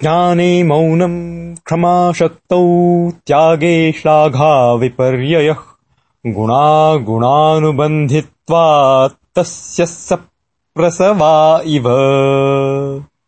ज्ञाने मौनम् क्षमाशक्तौ त्यागे श्लाघा विपर्ययः गुणा गुणानुबन्धित्वात् तस्य सप्रसवा इव।